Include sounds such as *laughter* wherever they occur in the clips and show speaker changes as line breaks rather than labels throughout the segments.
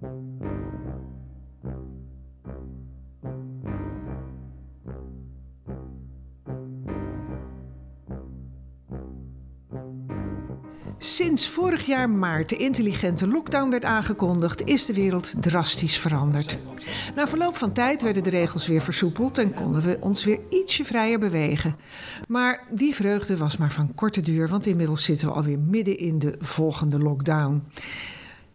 Thank you. Sinds vorig jaar maart de intelligente lockdown werd aangekondigd, is de wereld drastisch veranderd. Na verloop van tijd werden de regels weer versoepeld en konden we ons weer ietsje vrijer bewegen. Maar die vreugde was maar van korte duur, want inmiddels zitten we alweer midden in de volgende lockdown.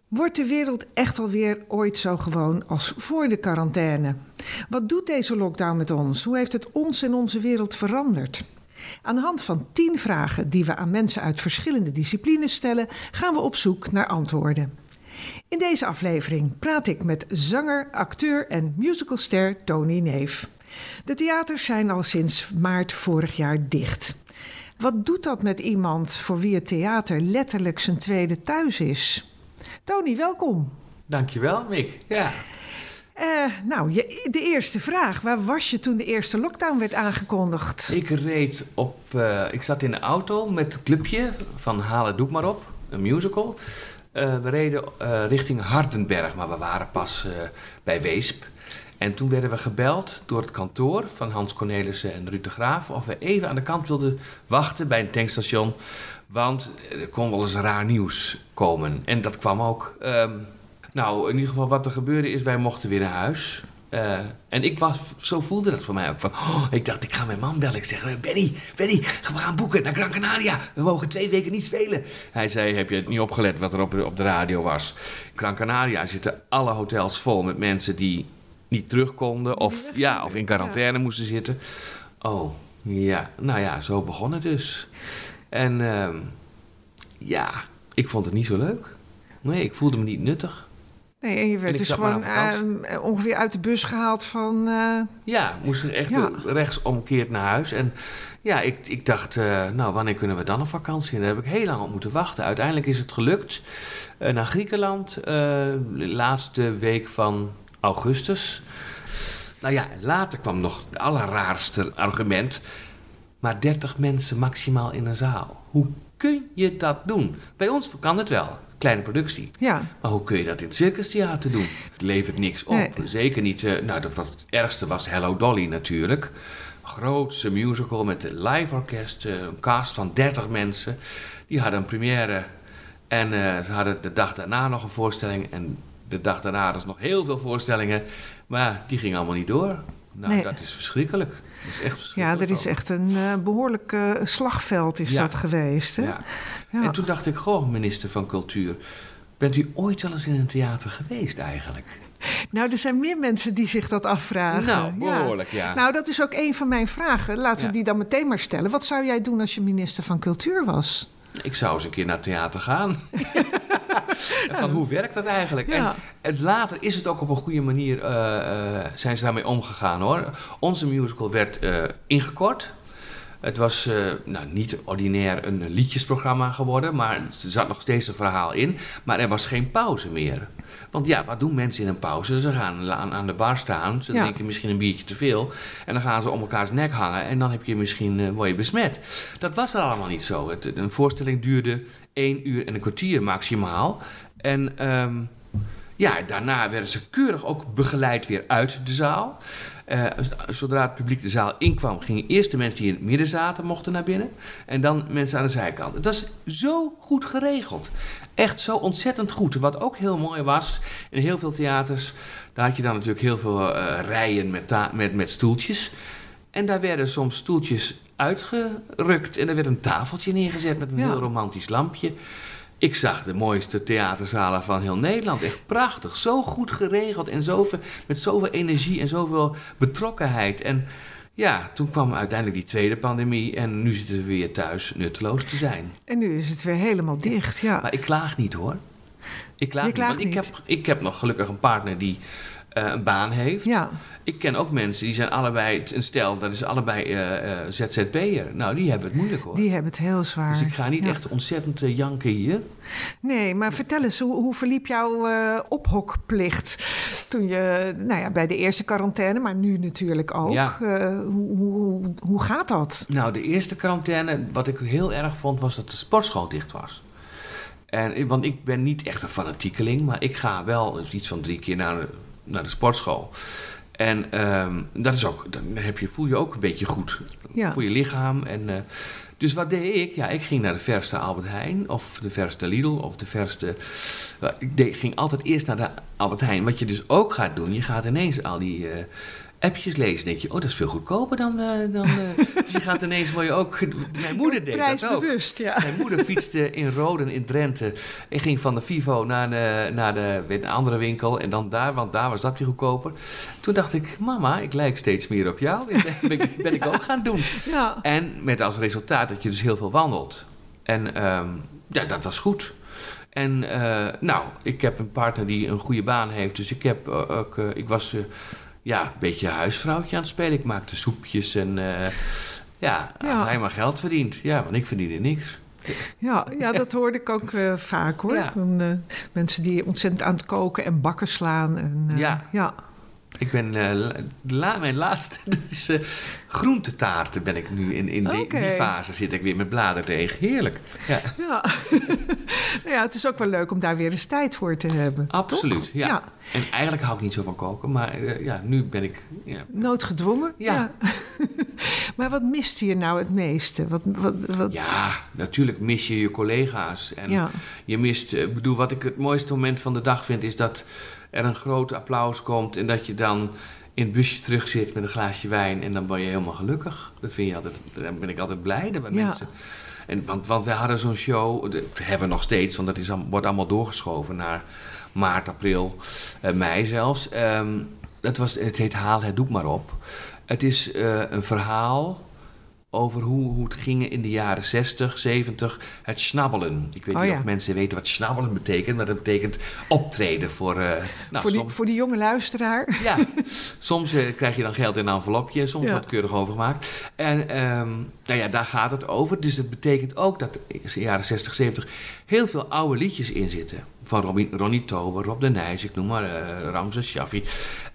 Wordt de wereld echt alweer ooit zo gewoon als voor de quarantaine? Wat doet deze lockdown met ons? Hoe heeft het ons en onze wereld veranderd? Aan de hand van tien vragen die we aan mensen uit verschillende disciplines stellen, gaan we op zoek naar antwoorden. In deze aflevering praat ik met zanger, acteur en musicalster Tony Neef. De theaters zijn al sinds maart vorig jaar dicht. Wat doet dat met iemand voor wie het theater letterlijk zijn tweede thuis is? Tony, welkom.
Dankjewel, Mick. Ja.
Uh, nou, je, de eerste vraag. Waar was je toen de eerste lockdown werd aangekondigd?
Ik reed op... Uh, ik zat in de auto met het clubje van Halen Doek maar op. Een musical. Uh, we reden richting Hardenberg, maar we waren pas bij Weesp. En toen werden we gebeld door het kantoor van Hans Cornelissen en Ruud de Graaf... of we even aan de kant wilden wachten bij een tankstation... Want er kon wel eens raar nieuws komen. En dat kwam ook. Um, nou, in ieder geval wat er gebeurde is, wij mochten weer naar huis. Uh, en ik was, zo voelde dat voor mij ook. Van, oh, ik dacht, ik ga mijn man bellen. Ik zeg, Benny, Benny, we gaan boeken naar Gran Canaria. We mogen twee weken niet spelen. Hij zei, heb je het niet opgelet wat er op, op de radio was? Gran Canaria zitten alle hotels vol met mensen die niet terug konden. Of, ja, of in quarantaine moesten zitten. Oh, ja. Nou ja, zo begon het dus. En uh, ja, ik vond het niet zo leuk. Nee, ik voelde me niet nuttig.
Nee, en je werd dus gewoon uh, ongeveer uit de bus gehaald van... Uh...
Ja, moest echt ja. rechts omkeerd naar huis. En ja, ik, ik dacht, uh, nou, wanneer kunnen we dan op vakantie? En daar heb ik heel lang op moeten wachten. Uiteindelijk is het gelukt naar Griekenland. de laatste week van augustus. Nou ja, later kwam nog het allerraarste argument. Maar 30 mensen maximaal in een zaal. Hoe kun je dat doen? Bij ons kan het wel kleine productie.
Ja.
Maar hoe kun je dat in het circustheater doen? Het levert niks op. Zeker niet. Uh, nou, dat was het ergste was Hello Dolly natuurlijk. Grootste musical met een live orkest, uh, een cast van 30 mensen. Die hadden een première en uh, ze hadden de dag daarna nog een voorstelling. En de dag daarna dus nog heel veel voorstellingen. Maar die gingen allemaal niet door. Nou, dat is verschrikkelijk. Dat is echt
ja, er is echt een uh, behoorlijk slagveld is dat geweest. Hè? Ja.
En toen dacht ik, goh, minister van Cultuur, bent u ooit wel eens in een theater geweest eigenlijk?
Nou, er zijn meer mensen die zich dat afvragen.
Nou, behoorlijk, ja.
Nou, dat is ook een van mijn vragen. Laten we die dan meteen maar stellen. Wat zou jij doen als je minister van Cultuur was?
Ik zou eens een keer naar theater gaan. *laughs* *laughs* van hoe werkt dat eigenlijk? En, en, later is het ook op een goede manier, uh, zijn ze daarmee omgegaan hoor. Onze musical werd uh, ingekort. Het was uh, nou, niet ordinair een liedjesprogramma geworden, maar er zat nog steeds een verhaal in. Maar er was geen pauze meer. Want ja, wat doen mensen in een pauze? Ze gaan aan, aan de bar staan, ze ja. drinken misschien een biertje te veel. En dan gaan ze om elkaars nek hangen en dan heb je misschien, uh, word je besmet. Dat was er allemaal niet zo. Het, een voorstelling duurde één uur en een kwartier maximaal. En um, ja, daarna werden ze keurig ook begeleid weer uit de zaal. Uh, zodra het publiek de zaal inkwam, gingen eerst de mensen die in het midden zaten, mochten naar binnen. En dan mensen aan de zijkant. Het was zo goed geregeld. Echt zo ontzettend goed. Wat ook heel mooi was, in heel veel theaters, daar had je dan natuurlijk heel veel uh, rijen met, met, met stoeltjes. En daar werden soms stoeltjes uitgerukt en er werd een tafeltje neergezet met een ja. heel romantisch lampje. Ik zag de mooiste theaterzalen van heel Nederland. Echt prachtig. Zo goed geregeld en zoveel, met zoveel energie en zoveel betrokkenheid. En ja, toen kwam uiteindelijk die tweede pandemie en nu zitten we weer thuis nutteloos te zijn.
En nu is het weer helemaal dicht, ja.
Maar ik klaag niet hoor. Ik klaag, niet, want niet. Ik, heb, ik heb nog gelukkig een partner die een baan heeft.
Ja.
Ik ken ook mensen die zijn allebei, een stel, dat is allebei uh, uh, ZZP'er. Nou, die hebben het moeilijk hoor.
Die hebben het heel zwaar.
Dus ik ga niet ja. echt ontzettend janken hier.
Nee, maar vertel eens, hoe, hoe verliep jouw ophokplicht toen je, nou ja, bij de eerste quarantaine, maar nu natuurlijk ook.
Ja.
Hoe, hoe, hoe gaat dat?
Nou, de eerste quarantaine, wat ik heel erg vond, was dat de sportschool dicht was. En, want ik ben niet echt een fanatiekeling, maar ik ga wel iets van drie keer naar naar de sportschool. En ehm, dat is ook, dan heb je, voel je ook een beetje goed
Ja.
voor je lichaam. En, eh, dus wat deed ik? Ja, ik ging naar de verste Albert Heijn of de verste Lidl of de verste... eh, Ik deed, ging altijd eerst naar de Albert Heijn. Wat je dus ook gaat doen, je gaat ineens al die eh, appjes lezen. denk je, oh, dat is veel goedkoper dan... eh, dan eh, *laughs* dus je gaat ineens, word je ook... Mijn moeder deed dat ook.
Prijsbewust, ja.
Mijn moeder fietste in Roden in Drenthe. En ging van de Vivo naar de, naar de een andere winkel. En dan daar, want daar was dat weer goedkoper. Toen dacht ik, mama, ik lijk steeds meer op jou. Dat ben, ik- ben ik *laughs* ook gaan doen.
Ja.
En met als resultaat dat je dus heel veel wandelt. En ehm, ja, dat was goed. En eh, nou, ik heb een partner die een goede baan heeft. Dus ik, heb, ook, ik was ja, een beetje huisvrouwtje aan het spelen. Ik maakte soepjes en eh, ja,
Ja.
als hij maar geld verdient. Ja, want ik verdiende niks.
Ja, ja, dat hoorde ik ook eh, vaak hoor.
Ja.
Van, eh, mensen die ontzettend aan het koken en bakken slaan. En,
Ja.
ja.
Ik ben, eh, la- mijn laatste, *laughs* dat is eh groentetaarten ben ik nu in, in die- fase zit ik weer met bladerdeeg. Heerlijk. Ja,
Ja. nou *laughs* ja, het is ook wel leuk om daar weer eens tijd voor te hebben.
absoluut. Ja.
ja.
En eigenlijk hou ik niet zo van koken, maar eh, ja, nu ben ik... Ja.
Noodgedwongen.
Ja. *laughs*
maar wat mist je nou het meeste? Wat, wat, wat...
ja, natuurlijk mis je je collega's. En
Ja.
je mist, ik bedoel, wat ik het mooiste moment van de dag vind, is dat er een groot applaus komt en dat je dan in het busje terug zit met een glaasje wijn en dan ben je helemaal gelukkig. Dat vind je altijd, dan ben ik altijd blij dat bij
Ja.
mensen. En, want, want wij hadden zo'n show, dat hebben we nog steeds, want dat is, wordt allemaal doorgeschoven naar maart, april, eh, mei zelfs. Ehm, dat was, het heet Haal het doek maar op. Het is eh, een verhaal over hoe, hoe het ging in de jaren 60, 70. Het snabbelen. Ik weet
Oh,
niet
ja.
of mensen weten wat snabbelen betekent, maar dat betekent optreden voor. nou,
voor, die,
soms,
voor die jonge luisteraar.
ja, soms eh, krijg je dan geld in een envelopje, soms
Ja.
wordt keurig overgemaakt. En ehm, nou ja, daar gaat het over. Dus dat betekent ook dat in de jaren 60, 70 heel veel oude liedjes in zitten. Van Robin, Ronnie Tober, Rob de Nijs, ik noem maar eh Ramses Shaffi.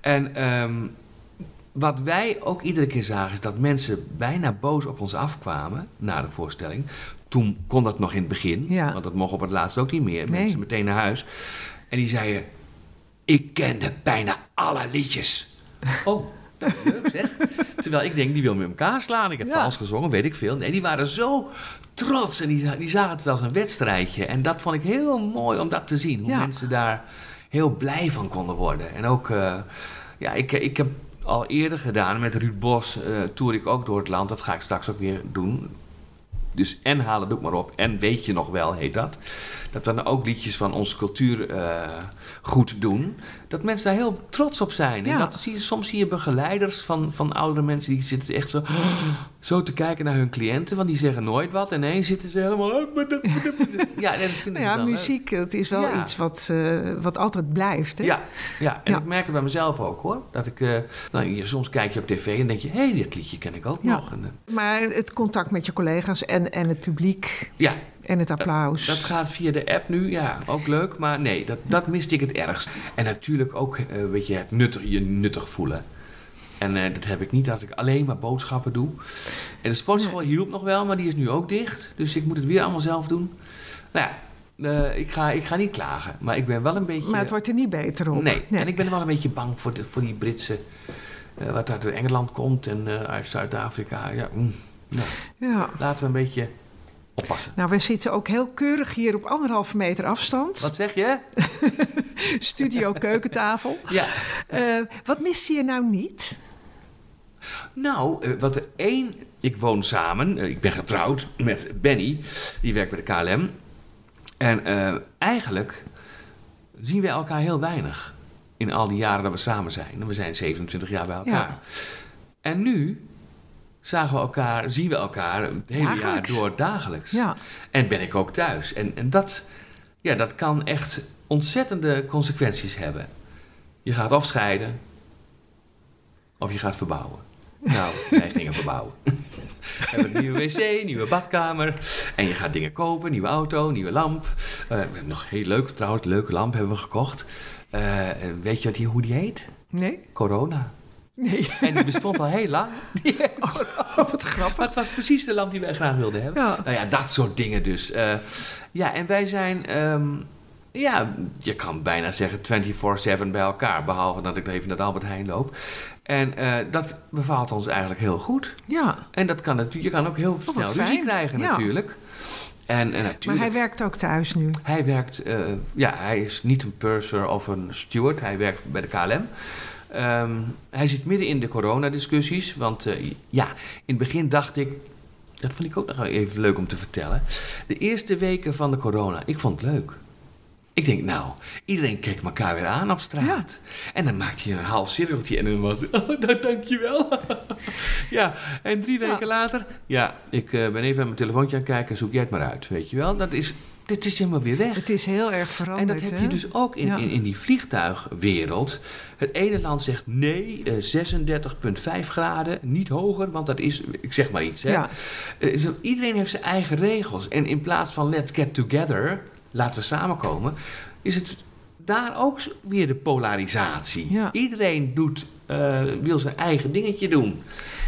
En ehm, wat wij ook iedere keer zagen, is dat mensen bijna boos op ons afkwamen na de voorstelling. Toen kon dat nog in het begin,
Ja.
want dat mocht op het laatst ook niet meer.
Nee.
Mensen meteen naar huis. En die zeiden, ik kende bijna alle liedjes. *laughs* Oh, dat is leuk zeg. Terwijl ik denk, die wil met elkaar slaan. Ik heb
Ja.
vals gezongen, weet ik veel. Nee, die waren zo trots en die, die zagen het als een wedstrijdje. En dat vond ik heel mooi om dat te zien. Hoe
Ja.
mensen daar heel blij van konden worden. En ook, eh, ja, ik, ik heb al eerder gedaan met Ruud Bos, eh toer ik ook door het land. Dat ga ik straks ook weer doen. Dus en halen doe ik maar op. En weet je nog wel, heet dat. Dat we dan ook liedjes van onze cultuur eh, goed doen. Dat mensen daar heel trots op zijn. En
Ja.
dat zie je, soms zie je begeleiders van, van oudere mensen... die zitten echt zo, *gasps* zo te kijken naar hun cliënten. Want die zeggen nooit wat. En ineens zitten ze helemaal... *laughs* Ja, en dat vinden
Nou ja,
dan,
muziek, het is wel
Ja.
iets wat, eh, wat altijd blijft. Hè?
Ja, ja, en
Ja.
ik merk het bij mezelf ook hoor. Dat ik, eh, nou, je, soms kijk je op tv en denk je, hé, hey, dit liedje ken ik ook
Ja.
nog. En, eh,
Maar het contact met je collega's en, en het publiek
ja,
en het applaus.
dat gaat via de app nu, ja, ook leuk. Maar nee, dat, dat miste ik het ergst. En natuurlijk ook, eh, weet je, het nuttig, je nuttig voelen. En eh, dat heb ik niet als ik alleen maar boodschappen doe. En de sportschool hielp nog wel, maar die is nu ook dicht. Dus ik moet het weer allemaal zelf doen. Nou ja, eh, ik, ga, ik ga niet klagen. Maar ik ben wel een beetje...
maar het wordt er niet beter op.
Nee. en ik ben wel een beetje bang voor, de, voor die Britse... eh, wat uit Engeland komt en eh, uit Zuid-Afrika. Ja, mm, nou,
Ja.
laten we een beetje oppassen.
Nou, we zitten ook heel keurig hier op anderhalve meter afstand.
Wat zeg je? *laughs*
Studio keukentafel.
Ja.
Eh, wat mist je nou niet?
Nou, eh, wat er één... Ik woon samen, eh, ik ben getrouwd met Benny. Die werkt bij de KLM. En eigenlijk zien we elkaar heel weinig. In al die jaren dat we samen zijn. We zijn 27 jaar bij elkaar.
Ja.
En nu zagen we elkaar, zien we elkaar het hele jaar door dagelijks.
Ja,
En ben ik ook thuis. En, en dat, ja, dat kan echt ontzettende consequenties hebben. Je gaat of scheiden, of je gaat verbouwen. Nou, *laughs* wij gingen verbouwen. *laughs* We hebben een nieuwe wc, nieuwe badkamer. En je gaat dingen kopen, nieuwe auto, nieuwe lamp. Eh, nog heel leuk trouwens, leuke lamp hebben we gekocht. Eh, weet je wat die, hoe die heet?
nee?
Corona. Nee. *laughs* En die bestond al heel lang. *laughs* *laughs*
oh, wat grappig.
Maar het was precies de lamp die wij graag wilden hebben. Ja. Nou ja, dat soort dingen dus. Uh, ja, en wij zijn... Um, ja, je kan bijna zeggen 24-7 bij elkaar. Behalve dat ik even naar de Albert Heijn loop. En uh, dat bevalt ons eigenlijk heel goed.
Ja.
En dat kan het, je kan ook heel oh, snel ruzie krijgen ja. natuurlijk. En, en natuurlijk.
Maar hij werkt ook thuis nu?
Hij werkt, uh, ja, hij is niet een purser of een steward. Hij werkt bij de KLM. Um, hij zit midden in de coronadiscussies. Want uh, ja, in het begin dacht ik, dat vond ik ook nog even leuk om te vertellen. De eerste weken van de corona, ik vond het leuk. Ik denk, nou, iedereen keek elkaar weer aan op straat. En dan maakte je een half cirkeltje en dan was *laughs* oh, nou, dankjewel. *laughs* ja, en drie weken later, ja, ik uh, ben even aan mijn telefoontje aan het kijken, zoek jij het maar uit, weet je wel. Dat is, dit is helemaal weer weg.
Het is heel erg veranderd.
En dat heb je dus ook in, in, in, die vliegtuigwereld. Het ene land zegt nee, uh, eh, 36,5 graden, niet hoger, want dat is, ik zeg maar iets. Hè. Ja. Uh, iedereen heeft zijn eigen regels. En in plaats van let's get together, laten we samenkomen, is het daar ook weer de polarisatie. Iedereen doet, uh, wil zijn eigen dingetje doen.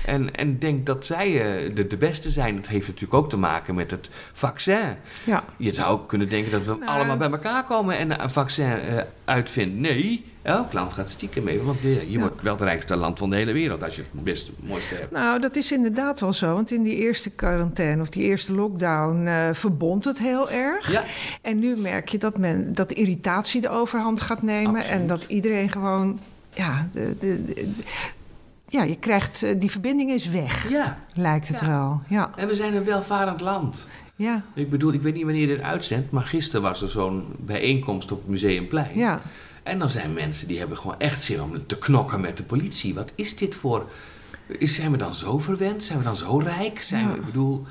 En, en denkt dat zij uh, de, de beste zijn. Dat heeft natuurlijk ook te maken met het vaccin. Ja. Je zou ook kunnen denken dat we nou, allemaal bij elkaar komen en een vaccin uh, uitvinden. Nee, Elk land gaat stiekem mee, want je wordt wel het rijkste land van de hele wereld als je het best mooiste hebt.
Nou, dat is inderdaad wel zo, want in die eerste quarantaine of die eerste lockdown uh, verbond het heel erg. Ja. En nu merk je dat, men, dat irritatie de overhand gaat nemen en dat iedereen gewoon, ja, de, de, ja, je krijgt, eh, die verbinding is weg, ja. lijkt het wel. Ja.
En we zijn een welvarend land. Ja. Ik bedoel, ik weet niet wanneer je dit uitzendt, maar gisteren was er zo'n bijeenkomst op het Museumplein. Ja. En dan zijn mensen die hebben gewoon echt zin om te knokken met de politie. Wat is dit voor... Is, zijn we dan zo verwend? Zijn we dan zo rijk? Zijn we, ik bedoel,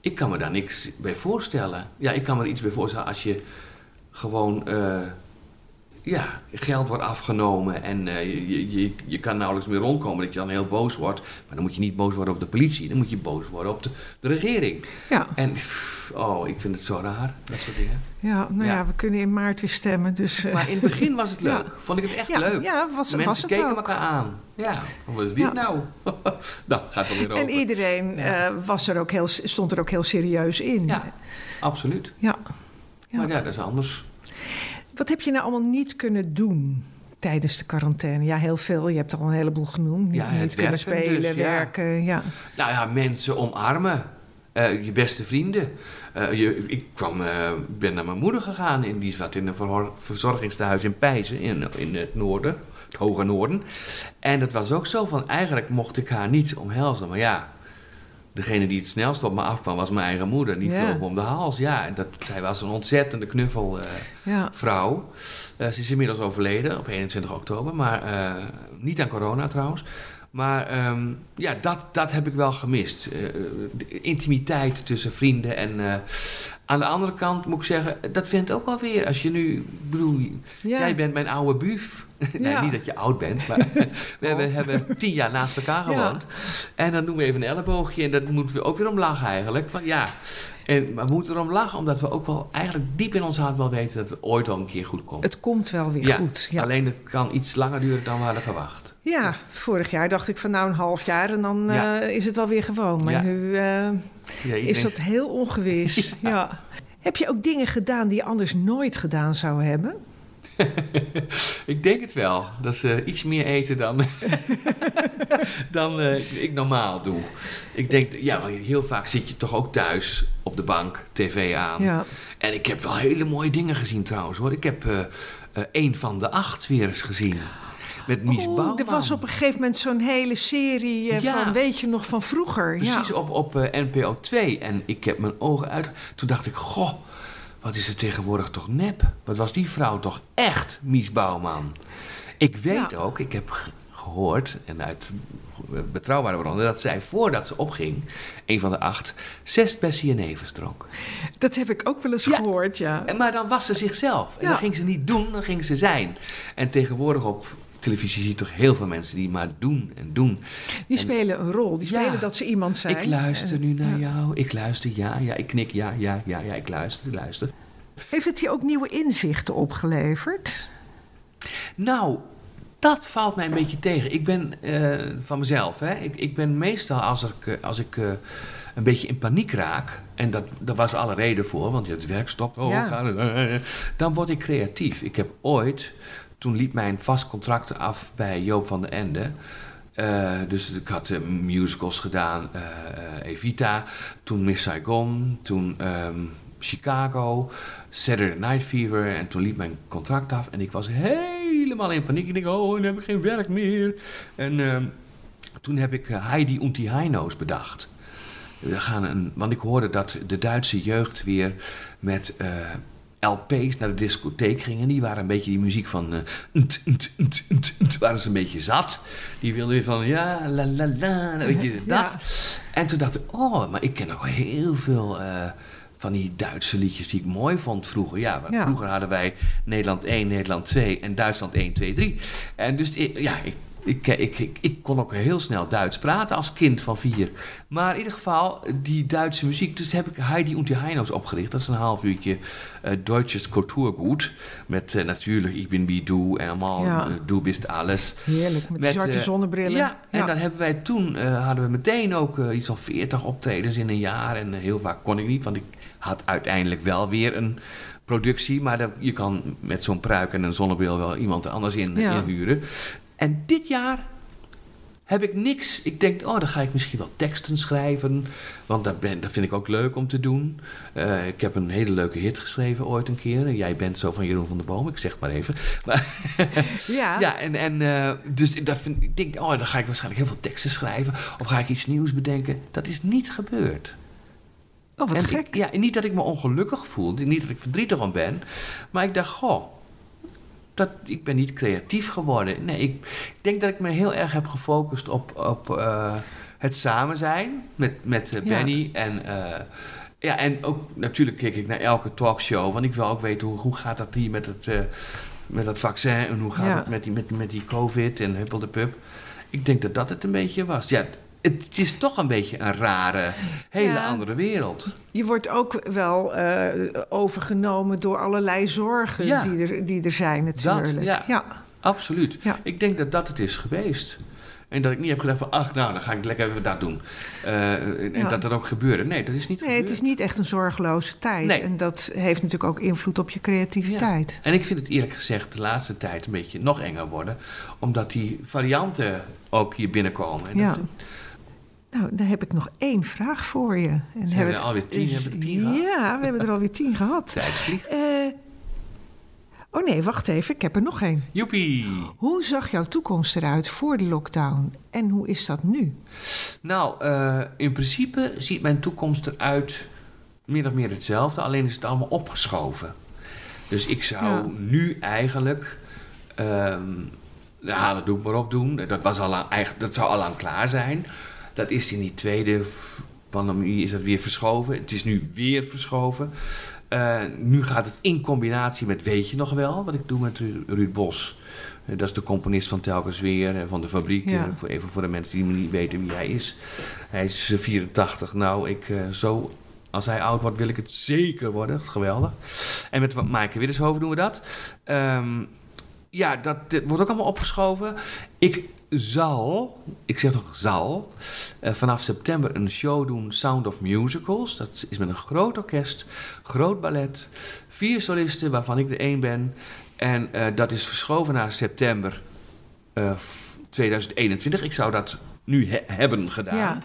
ik kan me daar niks bij voorstellen. Ja, ik kan me er iets bij voorstellen als je gewoon... Uh, ja, geld wordt afgenomen en uh, je, je, je kan nauwelijks meer rondkomen. Dat je dan heel boos wordt. Maar dan moet je niet boos worden op de politie. Dan moet je boos worden op de, de regering. Ja. En oh, ik vind het zo raar, dat soort dingen.
Ja, nou ja, we kunnen in maart weer stemmen. Dus,
uh... Maar in het begin was het *laughs* leuk. Vond ik het echt leuk.
Ja, was,
Mensen
was het
keken
ook.
elkaar aan. Ja, wat is dit nou? *laughs* nou, gaat er weer over.
En iedereen uh, was er ook heel, stond er ook heel serieus in.
Ja, absoluut. Ja. Maar ja, dat is anders.
Wat heb je nou allemaal niet kunnen doen tijdens de quarantaine? Ja, heel veel. Je hebt al een heleboel genoemd. Niet, niet kunnen spelen, dus, werken. Ja.
Nou ja, mensen omarmen. Uh, je beste vrienden. Uh, je, ik kwam, uh, ben naar mijn moeder gegaan. In, die zat in een verzorgingstehuis in Pijzen, in, in het noorden, het hoge noorden. En dat was ook zo van, eigenlijk mocht ik haar niet omhelzen. Maar ja, degene die het snelst op me afkwam was mijn eigen moeder. Die yeah. vloog om de hals. Ja, dat, zij was een ontzettende knuffelvrouw. Uh, ze is inmiddels overleden op 21 oktober, maar niet aan corona trouwens. Maar um, ja, dat, dat heb ik wel gemist. Uh, de intimiteit tussen vrienden. En uh, aan de andere kant moet ik zeggen, dat vindt ook wel weer. Als je nu, bedoel, ja. jij bent mijn oude buf. *laughs* nee, niet dat je oud bent, maar *laughs* *laughs* we hebben, hebben, tien jaar naast elkaar gewoond. Ja. En dan doen we even een elleboogje en dat moeten we ook weer om lachen eigenlijk. Van, ja, en, maar we moeten erom lachen, omdat we ook wel eigenlijk diep in ons hart wel weten dat het ooit wel een keer goed komt.
Het komt wel weer goed.
Ja. Alleen het kan iets langer duren dan we hadden verwacht.
Ja, vorig jaar dacht ik van nou een half jaar en dan ja. uh, is het wel weer gewoon. Maar ja. nu uh, ja, is dat heel ongewis. *laughs* ja. Heb je ook dingen gedaan die je anders nooit gedaan zou hebben? *laughs*
ik denk het wel. Dat ze iets meer eten dan, *laughs* dan uh, ik normaal doe. Ik denk, ja, heel vaak zit je toch ook thuis op de bank, tv aan. Ja. En ik heb wel hele mooie dingen gezien trouwens hoor. Ik heb een van de acht weer eens gezien met Mies oh, Bouwman.
Er was op een gegeven moment zo'n hele serie uh, ja. van, weet je nog, van vroeger.
Precies,
ja.
op, op uh, NPO 2. En ik heb mijn ogen uit... Toen dacht ik, goh, wat is er tegenwoordig toch nep? Wat was die vrouw toch echt, Mies Bouwman? Ik weet ja. ook, ik heb gehoord, en uit betrouwbare bronnen, dat zij voordat ze opging, een van de acht, zes Bessie en Nevens dronk.
Dat heb ik ook wel eens ja. gehoord, ja.
Maar dan was ze zichzelf. En dan ging ze niet doen, dan ging ze zijn. En tegenwoordig op televisie zie je toch heel veel mensen die maar doen en doen.
Die
en,
spelen een rol, die spelen ja, dat ze iemand zijn.
Ik luister nu naar ja. jou, ik luister, ja, ja, ik knik, ja, ja, ja, ja, ik luister, ik luister.
Heeft het je ook nieuwe inzichten opgeleverd?
Nou, dat valt mij een beetje tegen. Ik ben uh, van mezelf, hè. Ik, ik ben meestal als ik, als ik uh, een beetje in paniek raak, en dat, daar was alle reden voor, want het werk stopt, oh, ja. dan word ik creatief. Ik heb ooit, toen liep mijn vast contract af bij Joop van den Ende. Uh, dus ik had uh, musicals gedaan, uh, Evita, toen Miss Saigon, toen um, Chicago, Saturday Night Fever. En toen liep mijn contract af en ik was helemaal in paniek. Ik denk, oh, nu heb ik geen werk meer. En ehm, toen heb ik Heidi und die Heino's bedacht. We gaan een, want ik hoorde dat de Duitse jeugd weer met LP's naar de discotheek gingen. Die waren een beetje die muziek van. Uh, waren ze een beetje zat. Die wilden weer van ja, la la la. Weet je, dat. En toen dacht ik, oh, maar ik ken ook heel veel. Uh, van die Duitse liedjes die ik mooi vond vroeger. Ja, vroeger hadden wij Nederland 1, Nederland 2 en Duitsland 1, 2, 3. En dus ja, ik ik, ik, ik, ik, kon ook heel snel Duits praten als kind van vier. Maar in ieder geval, die Duitse muziek. Dus heb ik Heidi und die Heinos opgericht. Dat is een half uurtje uh, Deutsches Kulturgut. Met uh, natuurlijk Ik ben wie du en allemaal ja. uh, Du bist alles.
Heerlijk, met, met zwarte zonnebrillen.
Ja, ja, en dan hebben wij toen, hadden we meteen ook iets van veertig optredens in een jaar. En heel vaak kon ik niet, want ik had uiteindelijk wel weer een productie. Maar dat, je kan met zo'n pruik en een zonnebril wel iemand anders in, ja. inhuren. En dit jaar heb ik niks. Ik denk, oh, dan ga ik misschien wel teksten schrijven. Want dat, ben, dat vind ik ook leuk om te doen. Uh, ik heb een hele leuke hit geschreven ooit een keer. Jij bent zo van Jeroen van der Boom, ik zeg maar even. Maar *laughs* ja. ja, en, en uh, dus dat vind, ik denk, oh, dan ga ik waarschijnlijk heel veel teksten schrijven. Of ga ik iets nieuws bedenken. Dat is niet gebeurd.
Oh, wat
en
gek.
Ik, ja, en niet dat ik me ongelukkig voel. Niet dat ik verdrietig om ben. Maar ik dacht, goh dat, ik ben niet creatief geworden. Nee, ik, ik, denk dat ik me heel erg heb gefocust op, op uh, het samen zijn met, met uh, Benny. Ja. En, uh, ja, en ook natuurlijk kijk ik naar elke talkshow. Want ik wil ook weten hoe, hoe gaat dat hier met het, met dat vaccin. En hoe gaat ja. het met die, met, met die COVID en huppel de pup. Ik denk dat dat het een beetje was. Ja, het is toch een beetje een rare, hele ja. andere wereld.
Je wordt ook wel uh, overgenomen door allerlei zorgen ja. die, er, die er zijn natuurlijk.
Dat, ja, ja, absoluut. Ik denk dat dat het is geweest. En dat ik niet heb gedacht van, ach nou, dan ga ik lekker even dat doen. Uh, en dat dat ook gebeurde. Nee, dat is niet
Nee,
gebeurd.
het is niet echt een zorgeloze tijd.
Nee.
En dat heeft natuurlijk ook invloed op je creativiteit.
Ja. En ik vind het eerlijk gezegd de laatste tijd een beetje nog enger worden. Omdat die varianten ook hier binnenkomen. En
ja.
dat,
nou, dan heb ik nog één vraag voor je. En
hebben we alweer tien, hebben we tien gehad?
Ja, we hebben er alweer tien *laughs* gehad.
Uh,
oh nee, wacht even. Ik heb er nog één.
Joepie!
Hoe zag jouw toekomst eruit voor de lockdown? En hoe is dat nu?
Nou, uh, in principe ziet mijn toekomst eruit min of meer hetzelfde. Alleen is het allemaal opgeschoven. Dus ik zou ja. nu eigenlijk... Um, ja, dat doe ik maar op doen. Dat, was al lang, dat zou al lang klaar zijn. Dat is in die tweede pandemie is dat weer verschoven. Het is nu weer verschoven. Uh, nu gaat het in combinatie met Weet je nog wel, wat ik doe met Ruud Bos. Uh, dat is de componist van Telkens Weer en van de fabriek. Ja. Voor, even voor de mensen die niet weten wie hij is. Hij is 84. Nou, ik zo als hij oud wordt, wil ik het zeker worden. Dat is geweldig. En met Maaike Widdershoven doen we dat. Um, ja, dat, dat, wordt ook allemaal opgeschoven. Ik zal, ik zeg nog zal, uh, vanaf september een show doen, Sound of Musicals. Dat is met een groot orkest, groot ballet, vier solisten, waarvan ik er één ben. En uh, dat is verschoven naar september uh, 2021. Ik zou dat nu he hebben gedaan. Ja.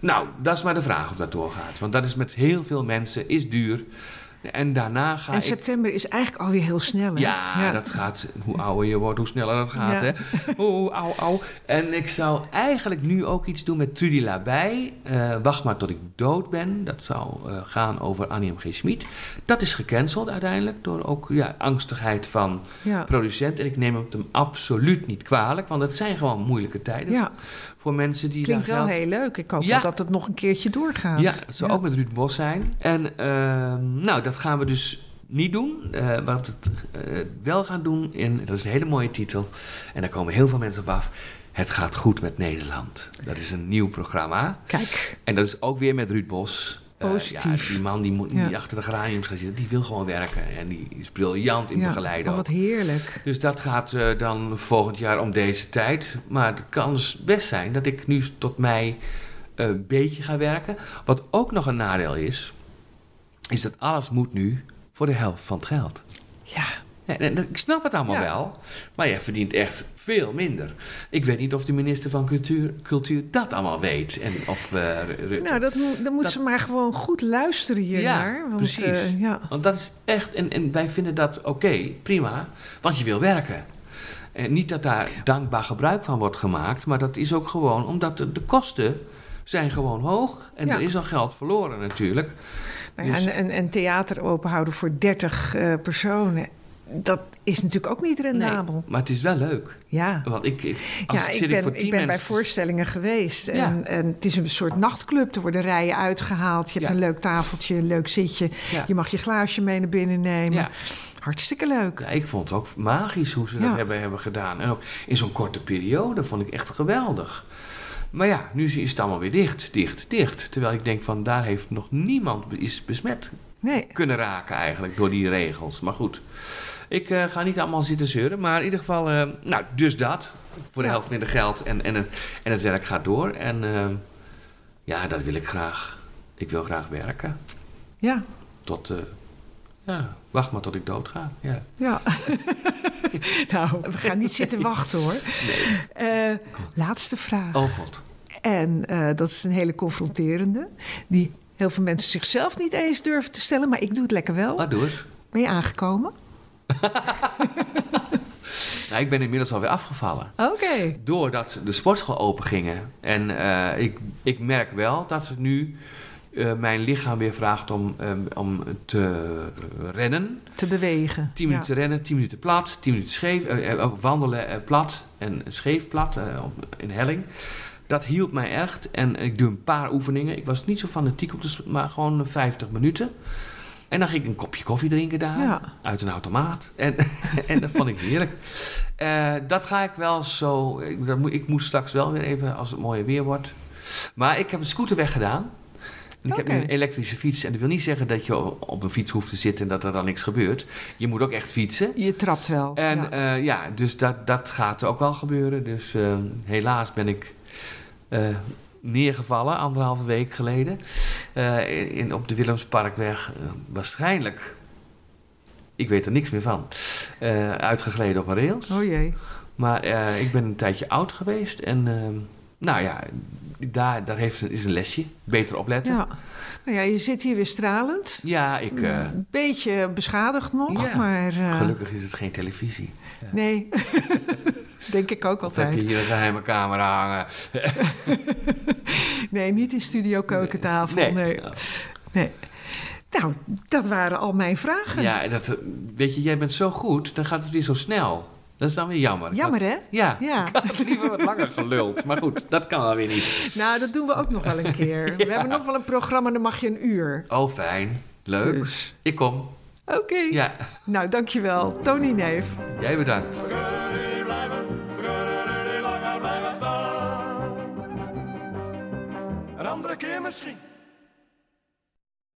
Nou, dat is maar de vraag of dat doorgaat. Want dat is met heel veel mensen, is duur. En daarna ga
en september is eigenlijk alweer heel snel, hè?
Ja, ja, dat gaat... Hoe ouder je wordt, hoe sneller dat gaat, ja. hè? *laughs* Oh, au, au. En ik zou eigenlijk nu ook iets doen met Trudy Labij. Uh, Wacht maar tot ik dood ben. Dat zou uh, gaan over Annie M. G. Schmid. Dat is gecanceld uiteindelijk door ook ja, angstigheid van ja. producent. En ik neem het hem absoluut niet kwalijk, want het zijn gewoon moeilijke tijden.
Ja.
Voor mensen die
Klinkt wel
geld...
heel leuk. Ik hoop ja. dat het nog een keertje doorgaat.
Ja, het zou ook met Ruud Bos zijn. En uh, nou, dat gaan we dus niet doen. Uh, wat we uh, wel gaan doen, in, dat is een hele mooie titel. En daar komen heel veel mensen op af. Het gaat goed met Nederland. Dat is een nieuw programma.
Kijk.
En dat is ook weer met Ruud Bos.
Positief.
die man die moet niet achter de geraniums gaan zitten, die wil gewoon werken. En die is briljant in begeleiden.
Oh, wat heerlijk.
Dus dat gaat dan volgend jaar om deze tijd. Maar het kan dus best zijn dat ik nu tot mei een beetje ga werken. Wat ook nog een nadeel is, is dat alles moet nu voor de helft van het geld.
Ja.
Ik snap het allemaal wel, maar je verdient echt veel minder. Ik weet niet of de minister van Cultuur, cultuur dat allemaal weet. En of, uh,
nou, dat moet, dan moet ze maar gewoon goed luisteren hiernaar. Ja, want,
precies. Uh, ja. Want dat is echt, en, en wij vinden dat oké, prima, want je wil werken. En niet dat daar dankbaar gebruik van wordt gemaakt, maar dat is ook gewoon omdat de, de kosten zijn gewoon hoog. En er is al geld verloren natuurlijk.
Nou ja, dus- en, en, theater openhouden voor 30 uh, eh, personen. Dat is natuurlijk ook niet rendabel.
Nee, maar het is wel leuk.
Ja,
Want ik,
als ja, ik, ben, ik, ik ben bij voorstellingen geweest. En, en, het is een soort nachtclub. Er worden rijen uitgehaald. Je hebt een leuk tafeltje, een leuk zitje. Je mag je glaasje mee naar binnen nemen. Hartstikke leuk.
Ja, ik vond het ook magisch hoe ze dat hebben, hebben gedaan. En ook in zo'n korte periode vond ik echt geweldig. Maar ja, nu is het allemaal weer dicht, dicht, dicht. Terwijl ik denk van daar heeft nog niemand is besmet nee. kunnen raken eigenlijk door die regels. Maar goed, ik uh, ga niet allemaal zitten zeuren. Maar in ieder geval, uh, nou, dus dat. Voor de helft minder geld en, en, en het werk gaat door. En uh, ja, dat wil ik graag. Ik wil graag werken.
Ja.
Tot, ja, wacht maar tot ik dood ga. Ja.
ja. *laughs* nou, we gaan niet zitten wachten hoor. Nee. laatste vraag.
Oh god.
En dat is een hele confronterende. Die heel veel mensen zichzelf niet eens durven te stellen. Maar ik doe het lekker wel.
Wat doe het?
Ben je aangekomen? *laughs*
nou, ik ben inmiddels alweer afgevallen.
Oké.
Doordat de sportschool open gingen. En uh, ik, ik merk wel dat nu uh, mijn lichaam weer vraagt om, um, om te rennen.
Te bewegen.
10 minuten rennen, 10 minuten plat, 10 minuten scheef. Uh, wandelen plat en scheef plat in helling. Dat hielp mij echt. En ik doe een paar oefeningen. Ik was niet zo fanatiek op de maar gewoon 50 minuten. En dan ging ik een kopje koffie drinken daar, uit een automaat. En, *laughs* en dat vond ik heerlijk. Uh, dat ga ik wel zo... Ik, dat moet, ik moet straks wel weer even, als het mooie weer wordt. Maar ik heb een scooter weggedaan. En ik heb nu een elektrische fiets. En dat wil niet zeggen dat je op een fiets hoeft te zitten en dat er dan niks gebeurt. Je moet ook echt fietsen.
Je trapt wel.
En ja, uh, ja dus dat, dat gaat ook wel gebeuren. Dus uh, helaas ben ik neergevallen, anderhalve week geleden. Uh, in, op de Willemsparkweg. Uh, waarschijnlijk, ik weet er niks meer van, uh, uitgegleden op een rails.
Oh jee.
Maar ik ben een tijdje oud geweest en nou ja, daar, daar heeft, is een lesje. Beter opletten.
Ja. Nou ja, je zit hier weer stralend.
Ja, ik...
Een beetje beschadigd nog, maar...
Gelukkig is het geen televisie.
Nee. *laughs* Denk ik ook altijd.
Of heb je hier een geheime camera hangen? *laughs*
nee, niet in studio keukentafel. Nee. nee. nee. Nou, dat waren al mijn vragen.
Ja, dat, weet je, jij bent zo goed, dan gaat het weer zo snel. Dat is dan weer jammer.
Jammer, hè?
Ja, ja. ik had liever wat langer geluld. Maar goed, dat kan dan weer niet.
Nou, dat doen we ook nog wel een keer. *laughs* We hebben nog wel een programma, dan mag je een uur.
Oh, fijn. Leuk. Dus. Ik kom.
Oké.
Ja.
Nou, dankjewel. Tony Neef.
Jij bedankt.
Een andere keer misschien.